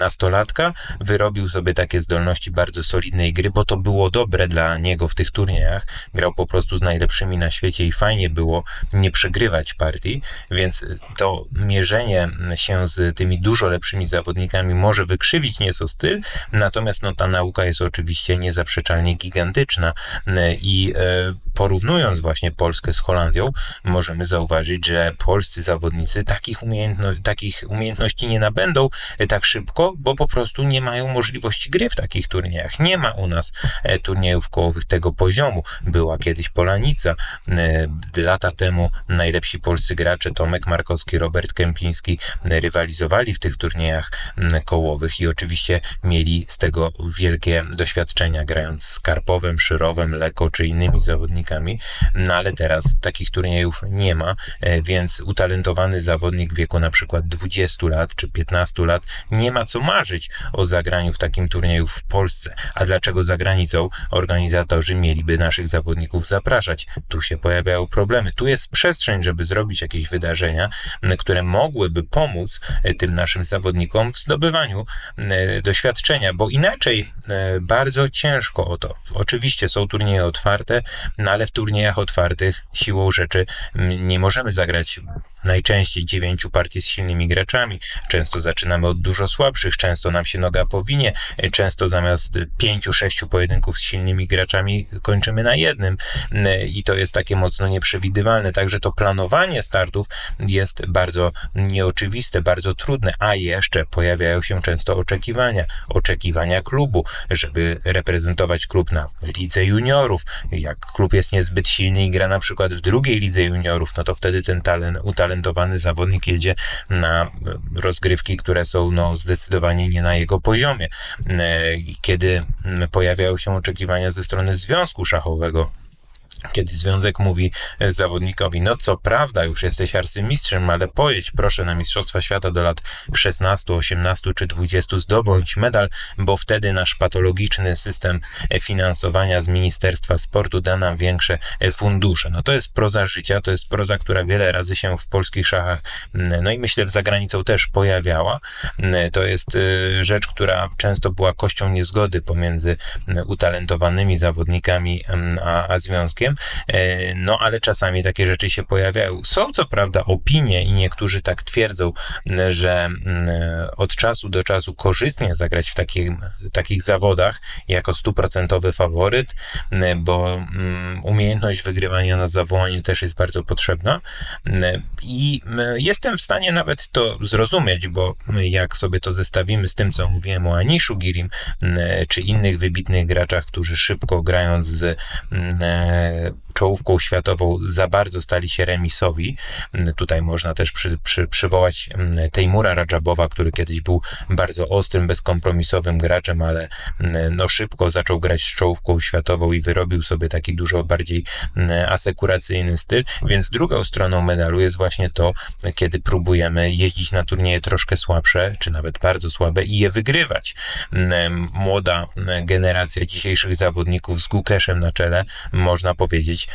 nastolatka wyrobił sobie takie zdolności, zdolności bardzo solidnej gry, bo to było dobre dla niego w tych turniejach. Grał po prostu z najlepszymi na świecie i fajnie było nie przegrywać partii, więc to mierzenie się z tymi dużo lepszymi zawodnikami może wykrzywić nieco styl, natomiast no, ta nauka jest oczywiście niezaprzeczalnie gigantyczna i e, porównując właśnie Polskę z Holandią, możemy zauważyć, że polscy zawodnicy takich, umiejętno takich umiejętności nie nabędą tak szybko, bo po prostu nie mają możliwości gry w takich turniejach. Nie ma u nas e, turniejów kołowych tego poziomu. Była kiedyś Polanica. E, lata temu najlepsi polscy gracze Tomek Markowski, Robert Kępiński rywalizowali w tych turniejach kołowych i oczywiście mieli z tego wielkie doświadczenia grając z Karpowem, Szyrowem, Leko czy innymi zawodnikami no ale teraz takich turniejów nie ma, e, więc utalentowany zawodnik w wieku na przykład 20 lat czy 15 lat nie ma co marzyć o zagraniu w takim turnieju w Polsce. A dlaczego za granicą organizatorzy mieliby naszych zawodników zapraszać? Tu się pojawiają problemy. Tu jest przestrzeń, żeby zrobić jakieś wydarzenia, które mogłyby pomóc e, tym naszym zawodnikom w zdobywaniu e, doświadczenia, bo inaczej bardzo ciężko o to. Oczywiście są turnieje otwarte, no ale w turniejach otwartych siłą rzeczy nie możemy zagrać najczęściej dziewięciu partii z silnymi graczami. Często zaczynamy od dużo słabszych, często nam się noga powinie, często zamiast pięciu, sześciu pojedynków z silnymi graczami kończymy na jednym i to jest takie mocno nieprzewidywalne. Także to planowanie startów jest bardzo nieoczywiste, bardzo trudne, a jeszcze pojawiają się często oczekiwania, oczekiwania klubu, żeby reprezentować klub na lidze juniorów. Jak klub jest niezbyt silny i gra na przykład w drugiej lidze juniorów, no to wtedy ten talent, utalentowany zawodnik jedzie na rozgrywki, które są no, zdecydowanie nie na jego poziomie. E, kiedy pojawiają się oczekiwania ze strony Związku Szachowego, kiedy związek mówi zawodnikowi, no co prawda już jesteś arcymistrzem, ale pojedź proszę na Mistrzostwa Świata do lat 16, 18 czy 20, zdobądź medal, bo wtedy nasz patologiczny system finansowania z Ministerstwa Sportu da nam większe fundusze. No to jest proza życia, to jest proza, która wiele razy się w polskich szachach, no i myślę w zagranicą też pojawiała. To jest rzecz, która często była kością niezgody pomiędzy utalentowanymi zawodnikami a, a związkiem, E, no ale czasami takie rzeczy się pojawiają. Są co prawda opinie i niektórzy tak twierdzą, że od czasu do czasu korzystnie zagrać w takim, takich zawodach jako stuprocentowy faworyt, bo umiejętność wygrywania na zawołanie też jest bardzo potrzebna i jestem w stanie nawet to zrozumieć, bo jak sobie to zestawimy z tym, co mówiłem o Aniszu Girim, czy innych wybitnych graczach, którzy szybko grając z czołówką światową za bardzo stali się remisowi. Tutaj można też przy, przy, przywołać mm, Tejmura Rajabowa, który kiedyś był bardzo ostrym, bezkompromisowym graczem, ale mm, no szybko zaczął grać z czołówką światową i wyrobił sobie taki dużo bardziej mm, asekuracyjny styl. Więc drugą stroną medalu jest właśnie to, kiedy próbujemy jeździć na turnieje troszkę słabsze, czy nawet bardzo słabe i je wygrywać. Młoda generacja dzisiejszych zawodników z Gukeszem na czele, można powiedzieć,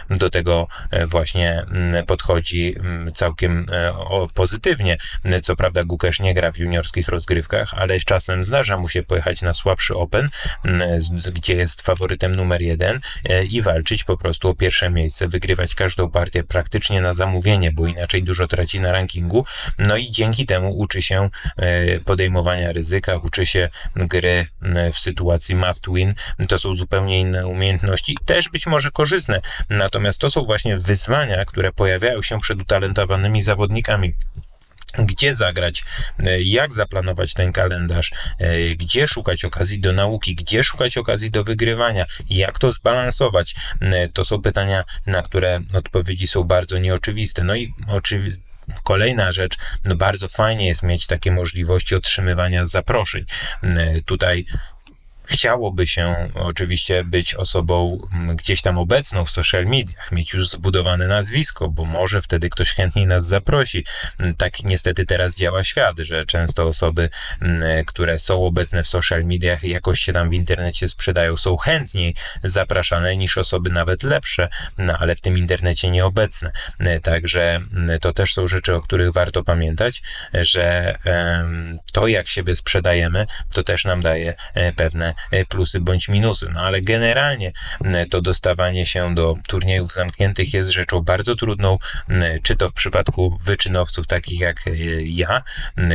do tego e, właśnie mm, podchodzi mm, całkiem e, pozytywnie. Co prawda Gukesz nie gra w juniorskich rozgrywkach, ale czasem zdarza mu się pojechać na słabszy Open, mm, gdzie jest faworytem numer jeden e, i walczyć po prostu o pierwsze miejsce, wygrywać każdą partię praktycznie na zamówienie, bo inaczej dużo traci na rankingu. No i dzięki temu uczy się podejmowania ryzyka, uczy się gry w sytuacji must win. To są zupełnie inne umiejętności, też być może korzystne Natomiast to są właśnie wyzwania, które pojawiają się przed utalentowanymi zawodnikami gdzie zagrać, e, jak zaplanować ten kalendarz, e, gdzie szukać okazji do nauki, gdzie szukać okazji do wygrywania, jak to zbalansować. E, to są pytania, na które odpowiedzi są bardzo nieoczywiste. No i oczywiście Kolejna rzecz, no bardzo fajnie jest mieć takie możliwości otrzymywania zaproszeń. Tutaj Chciałoby się oczywiście być osobą mm, gdzieś tam obecną w social mediach, mieć już zbudowane nazwisko, bo może wtedy ktoś chętniej nas zaprosi. Mm, Tak niestety teraz działa świat, że często osoby, mm, które są obecne w social mediach i jakoś się tam w internecie sprzedają, są chętniej zapraszane niż osoby nawet lepsze, no ale w tym internecie nieobecne. Mm, Także to też są rzeczy, o których warto pamiętać, że to jak siebie sprzedajemy, to też nam daje e, e, plusy bądź minusy. No ale generalnie m, to dostawanie się do turniejów zamkniętych jest rzeczą bardzo trudną, czy to w przypadku wyczynowców takich jak e, ja,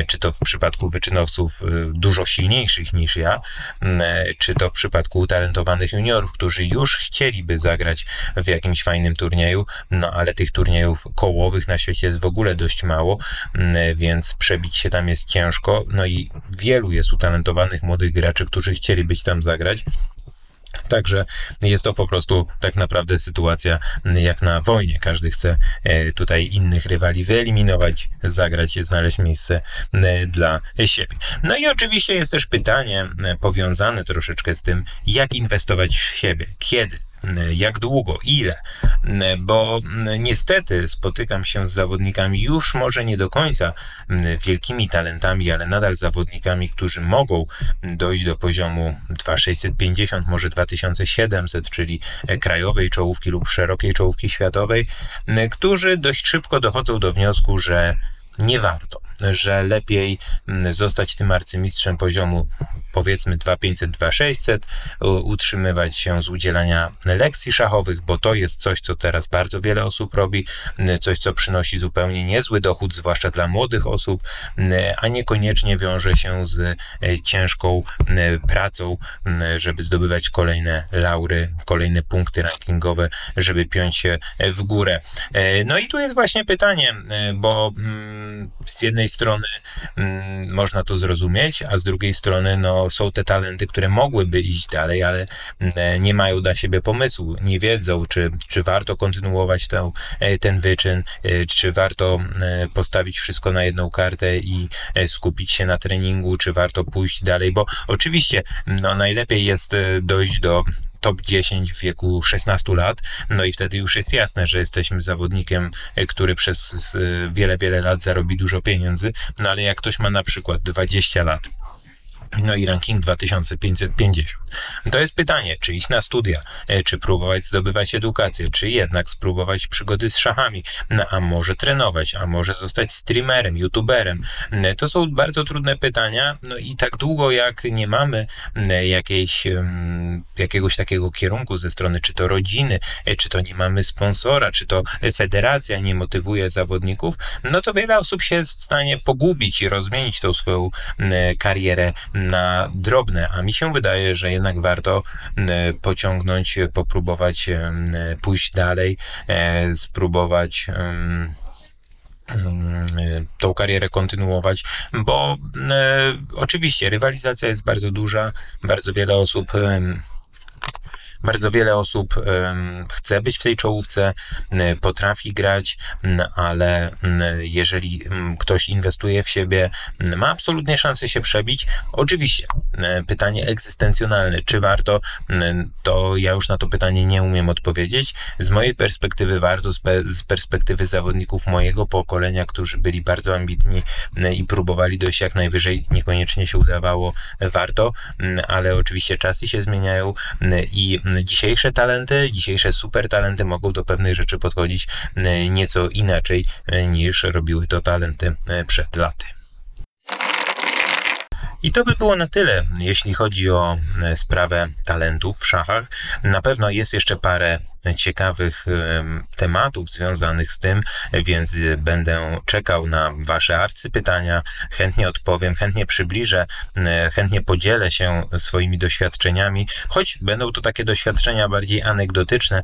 czy to w przypadku wyczynowców e, dużo silniejszych niż ja, czy to w przypadku utalentowanych juniorów, którzy już chcieliby zagrać w jakimś fajnym turnieju, no ale tych turniejów kołowych na świecie jest w ogóle dość mało, więc przebić się tam jest ciężko, no i wielu jest utalentowanych młodych graczy, którzy chcieli być tam zagrać. Także jest to po prostu tak naprawdę sytuacja jak na wojnie. Każdy chce e, tutaj innych rywali wyeliminować, zagrać znaleźć miejsce e, dla siebie. No i oczywiście jest też pytanie e, powiązane troszeczkę z tym, jak inwestować w siebie, kiedy jak długo, ile, bo niestety spotykam się z zawodnikami już może nie do końca wielkimi talentami, ale nadal zawodnikami, którzy mogą dojść do poziomu 2650, może 2700, czyli krajowej czołówki lub szerokiej czołówki światowej, którzy dość szybko dochodzą do wniosku, że nie warto, że lepiej mm, zostać tym arcymistrzem poziomu powiedzmy 2500, 2600, u- utrzymywać się z udzielania lekcji szachowych, bo to jest coś, co teraz bardzo wiele osób robi, coś, co przynosi zupełnie niezły dochód, zwłaszcza dla młodych osób, a niekoniecznie wiąże się z e, ciężką pracą, żeby zdobywać kolejne laury, kolejne punkty rankingowe, żeby piąć się e, w górę. E, No i tu jest właśnie pytanie, bo mm, z jednej strony mm, można to zrozumieć, a z drugiej strony no, są te talenty, które mogłyby iść dalej, ale mm, nie mają dla siebie pomysłu, nie wiedzą, czy, czy warto kontynuować tę, e, ten wyczyn, e, czy warto e, postawić wszystko na jedną kartę i e, skupić się na treningu, czy warto pójść dalej, bo oczywiście no, najlepiej jest e, dojść do top 10 w wieku 16 lat, no i wtedy już jest jasne, że jesteśmy zawodnikiem, e, który przez e, wiele, wiele lat zarobi dużo pieniędzy, no ale jak ktoś ma na przykład 20 lat, no i ranking 2550. To jest pytanie, czy iść na studia, e, czy próbować zdobywać edukację, czy jednak spróbować przygody z szachami, no a może trenować, a może zostać streamerem, youtuberem. E, To są bardzo trudne pytania, no i tak długo jak nie mamy e, jakiejś, jakiegoś takiego kierunku ze strony czy to rodziny, czy to nie mamy sponsora, czy to federacja nie motywuje zawodników, no to wiele osób się jest w stanie pogubić i rozmienić tą swoją karierę na drobne, a mi się wydaje, że jednak warto pociągnąć, popróbować pójść dalej, e, spróbować tą karierę kontynuować, bo e, oczywiście rywalizacja jest bardzo duża, bardzo wiele osób bardzo wiele osób chce być w tej czołówce, potrafi grać, ale jeżeli ktoś inwestuje w siebie, ma absolutnie szansę się przebić. Oczywiście, pytanie egzystencjonalne, czy warto, to ja już na to pytanie nie umiem odpowiedzieć. Z mojej perspektywy warto, z, pe- z perspektywy zawodników mojego pokolenia, którzy byli bardzo ambitni i próbowali dojść jak najwyżej, niekoniecznie się udawało, warto, ale oczywiście czasy się zmieniają i dzisiejsze talenty, dzisiejsze super talenty mogą do pewnych rzeczy podchodzić m, nieco inaczej e, niż robiły to talenty e, przed laty. I to by było na tyle, jeśli chodzi o e, sprawę talentów w szachach. Na pewno jest jeszcze parę ciekawych em, tematów związanych z tym, więc e, będę czekał na Wasze arcypytania. Chętnie odpowiem, chętnie przybliżę, e, chętnie podzielę się swoimi doświadczeniami, choć będą to takie doświadczenia bardziej anegdotyczne,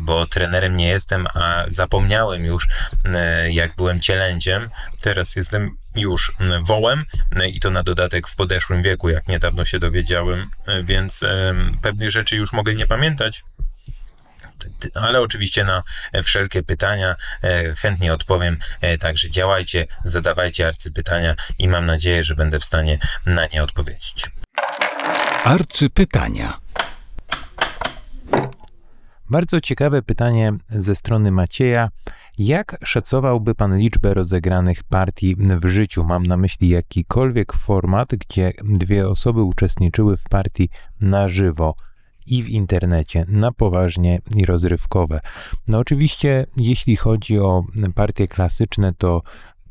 bo trenerem nie jestem, a zapomniałem już, e, jak byłem cielęciem. Teraz jestem już wołem i to na dodatek w podeszłym wieku, jak niedawno się dowiedziałem, więc pewnych rzeczy już mogę nie pamiętać. T- Ale oczywiście na wszelkie pytania e, chętnie odpowiem. E, Także działajcie, zadawajcie arcypytania i mam nadzieję, że będę w stanie na nie odpowiedzieć. Arcypytania. Bardzo ciekawe pytanie ze strony Macieja. Jak szacowałby Pan liczbę rozegranych partii w życiu? Mam na myśli jakikolwiek format, gdzie dwie osoby uczestniczyły w partii na żywo i w internecie, na poważnie i rozrywkowe. No oczywiście, jeśli chodzi o partie klasyczne, to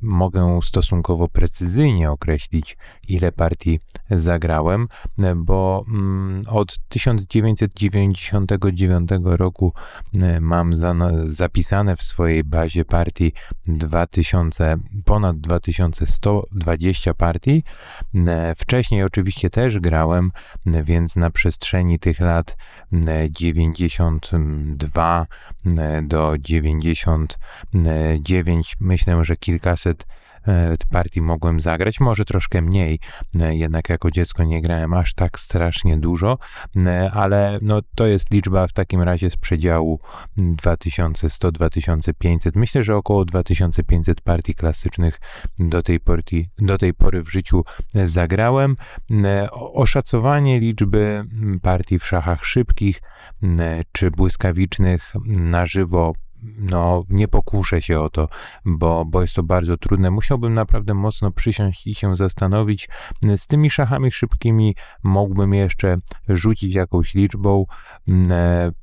mogę stosunkowo precyzyjnie określić, ile partii zagrałem, bo mm, od 1999 roku e, mam za, zapisane w swojej bazie partii 2000, ponad 2120 partii. E, wcześniej oczywiście też grałem, więc na przestrzeni tych lat 92 e, do 99 myślę, że kilkaset E, partii mogłem zagrać, może troszkę mniej, e, jednak jako dziecko nie grałem aż tak strasznie dużo, e, ale no, to jest liczba w takim razie z przedziału 2100-2500. Myślę, że około 2500 partii klasycznych do tej, porti, do tej pory w życiu zagrałem. Oszacowanie liczby partii w szachach szybkich czy błyskawicznych na żywo no, nie pokuszę się o to, bo, bo jest to bardzo trudne. Musiałbym naprawdę mocno przysiąść i się zastanowić. Z tymi szachami szybkimi mógłbym jeszcze rzucić jakąś liczbą.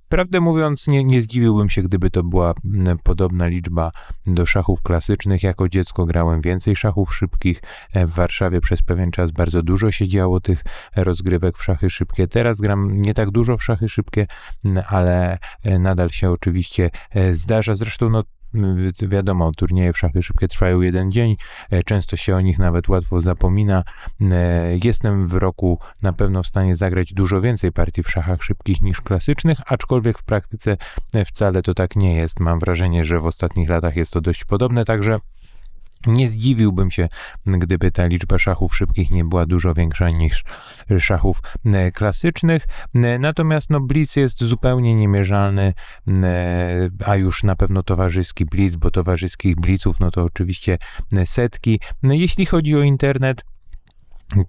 Prawdę mówiąc, nie, nie zdziwiłbym się, gdyby to była podobna liczba do szachów klasycznych. Jako dziecko grałem więcej szachów szybkich. E, w Warszawie przez pewien czas bardzo dużo się działo tych rozgrywek w szachy szybkie. Teraz gram nie tak dużo w szachy szybkie, ale e, nadal się oczywiście e, zdarza. Zresztą no, Wiadomo, turnieje w szachy szybkie trwają jeden dzień, e, często się o nich nawet łatwo zapomina. E, jestem w roku na pewno w stanie zagrać dużo więcej partii w szachach szybkich niż klasycznych, aczkolwiek w praktyce e, wcale to tak nie jest. Mam wrażenie, że w ostatnich latach jest to dość podobne, także nie zdziwiłbym się, gdyby ta liczba szachów szybkich nie była dużo większa niż szachów e, klasycznych. E, natomiast no, blitz jest zupełnie niemierzalny, e, a już na pewno towarzyski blitz, bo towarzyskich blitzów no to oczywiście setki. No, jeśli chodzi o internet,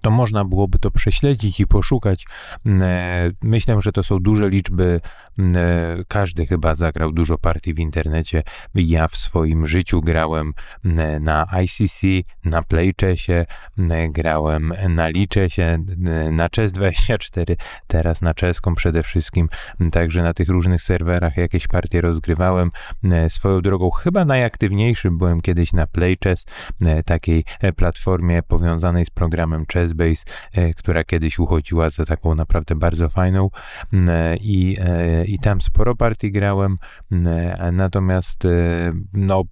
to można byłoby to prześledzić i poszukać. Myślę, że to są duże liczby. E, każdy chyba zagrał dużo partii w internecie. Ja w swoim życiu grałem e, na ICC, na PlayChessie, grałem na Lichessie, na Chess24, teraz na czeską przede wszystkim. Także na tych różnych serwerach jakieś partie rozgrywałem. Swoją drogą chyba najaktywniejszym byłem kiedyś na PlayChess, takiej platformie powiązanej z programem Chessbase, e, która kiedyś uchodziła za taką naprawdę bardzo fajną e, i, e, i tam sporo partii grałem, natomiast no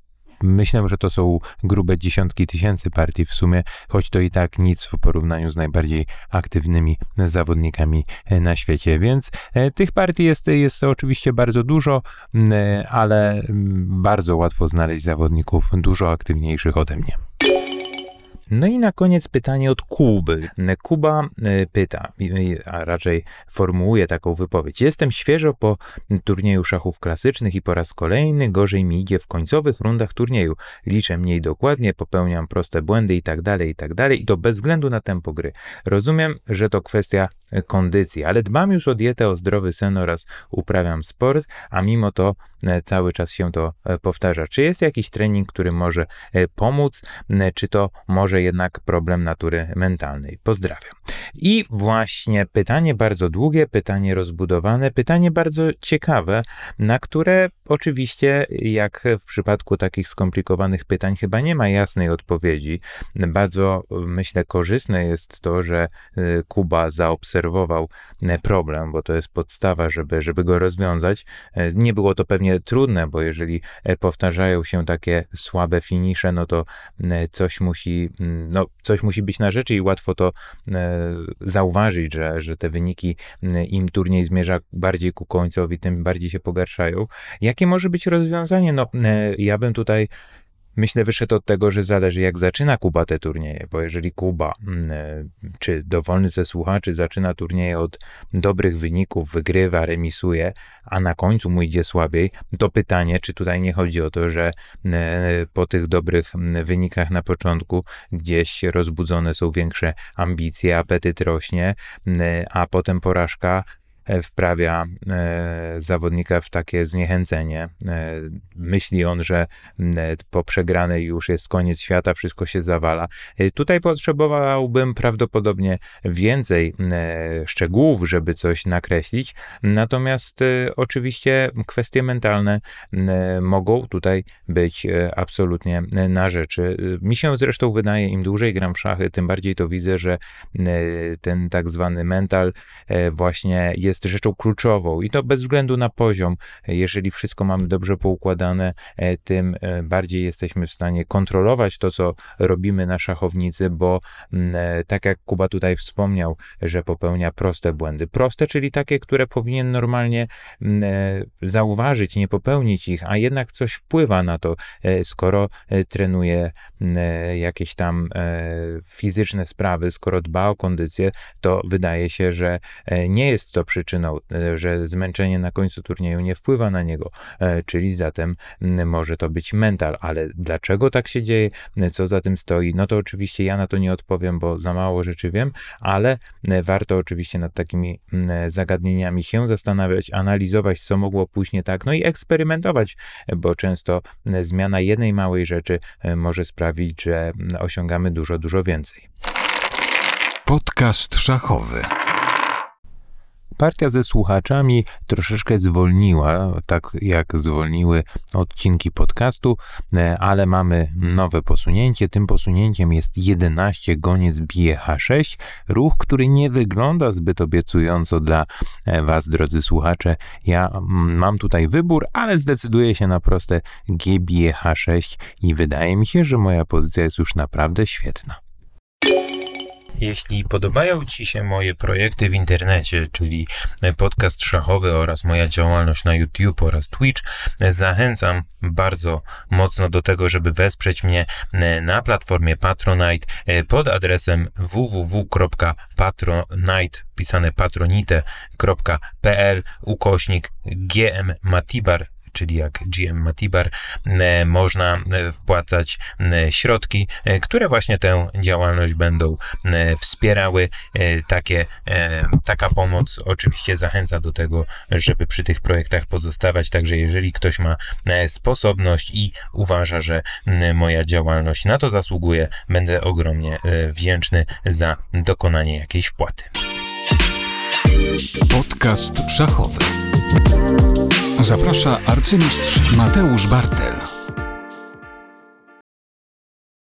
Myślę, że to są grube dziesiątki tysięcy partii w sumie, choć to i tak nic w porównaniu z najbardziej aktywnymi zawodnikami na świecie. Więc tych partii jest, jest oczywiście bardzo dużo, ale bardzo łatwo znaleźć zawodników dużo aktywniejszych ode mnie. No i na koniec pytanie od Kuby. Kuba e, pyta, a raczej formułuje taką wypowiedź. Jestem świeżo po turnieju szachów klasycznych i po raz kolejny gorzej mi idzie w końcowych rundach turnieju. Liczę mniej dokładnie, popełniam proste błędy i tak dalej, i tak dalej. I to bez względu na tempo gry. Rozumiem, że to kwestia kondycji, ale dbam już o dietę, o zdrowy sen oraz uprawiam sport, a mimo to e, cały czas się to e, powtarza. Czy jest jakiś trening, który może pomóc, czy to może jednak problem natury mentalnej. Pozdrawiam. I właśnie pytanie bardzo długie, pytanie rozbudowane, pytanie bardzo ciekawe, na które oczywiście, jak w przypadku takich skomplikowanych pytań, chyba nie ma jasnej odpowiedzi. Bardzo myślę korzystne jest to, że Kuba zaobserwował y, problem, bo to jest podstawa, żeby, żeby go rozwiązać. Y, nie było to pewnie trudne, bo jeżeli powtarzają się takie słabe finisze, no to coś musi no, coś musi być na rzeczy i łatwo to e, zauważyć, że, że te wyniki, im turniej zmierza bardziej ku końcowi, tym bardziej się pogarszają. Jakie może być rozwiązanie? No, e, ja bym tutaj myślę, wyszedł od tego, że zależy jak zaczyna Kuba te turnieje, bo jeżeli Kuba, mm, e, czy dowolny ze słuchaczy zaczyna turnieje od dobrych wyników, wygrywa, remisuje, a na końcu mu idzie słabiej, to pytanie, czy tutaj nie chodzi o to, że e, po tych dobrych wynikach na początku gdzieś rozbudzone są większe ambicje, apetyt rośnie, a potem porażka E, wprawia e, zawodnika w takie zniechęcenie. E, myśli on, że po przegranej już jest koniec świata, wszystko się zawala. Tutaj potrzebowałbym prawdopodobnie więcej szczegółów, żeby coś nakreślić, natomiast oczywiście kwestie mentalne mogą tutaj być absolutnie na rzeczy. Mi się zresztą wydaje, im dłużej gram w szachy, tym bardziej to widzę, że ten tak zwany mental właśnie jest jest rzeczą kluczową i to bez względu na poziom. Jeżeli wszystko mamy dobrze poukładane, e, tym e, bardziej jesteśmy w stanie kontrolować to, co robimy na szachownicy, bo mm, e, tak jak Kuba tutaj wspomniał, że popełnia proste błędy. Proste, czyli takie, które powinien normalnie mm, zauważyć, nie popełnić ich, a jednak coś wpływa na to, skoro trenuje mm, jakieś tam fizyczne sprawy, skoro dba o kondycję, to wydaje się, że nie jest to przyczyną e, że zmęczenie na końcu turnieju nie wpływa na niego, e, czyli zatem może to być mental. Ale dlaczego tak się dzieje, co za tym stoi? No to oczywiście ja na to nie odpowiem, bo za mało rzeczy wiem, ale warto oczywiście nad takimi zagadnieniami się zastanawiać, analizować, co mogło pójść nie tak, no i eksperymentować, bo często zmiana jednej małej rzeczy e, może sprawić, że osiągamy dużo, dużo więcej. Podcast szachowy. Partia ze słuchaczami troszeczkę zwolniła, tak jak zwolniły odcinki podcastu, e, ale mamy nowe posunięcie. Tym posunięciem jest 11 goniec bije H6, ruch, który nie wygląda zbyt obiecująco dla e, Was, drodzy słuchacze. Ja mam tutaj wybór, ale zdecyduję się na proste G bije H6 i wydaje mi się, że moja pozycja jest już naprawdę świetna. Jeśli podobają Ci się moje projekty w internecie, czyli podcast szachowy oraz moja działalność na YouTube oraz Twitch, zachęcam bardzo mocno do tego, żeby wesprzeć mnie na platformie Patronite pod adresem www.patronite pisane patronite.pl ukośnik gm matibar czyli jak GM Matibar, e, można e, wpłacać e, środki, które właśnie tę działalność będą wspierały. Takie, taka pomoc oczywiście zachęca do tego, żeby przy tych projektach pozostawać. Także jeżeli ktoś ma sposobność i uważa, że moja działalność na to zasługuje, będę ogromnie wdzięczny za dokonanie jakiejś wpłaty. Podcast szachowy. Zaprasza arcymistrz Mateusz Bartel.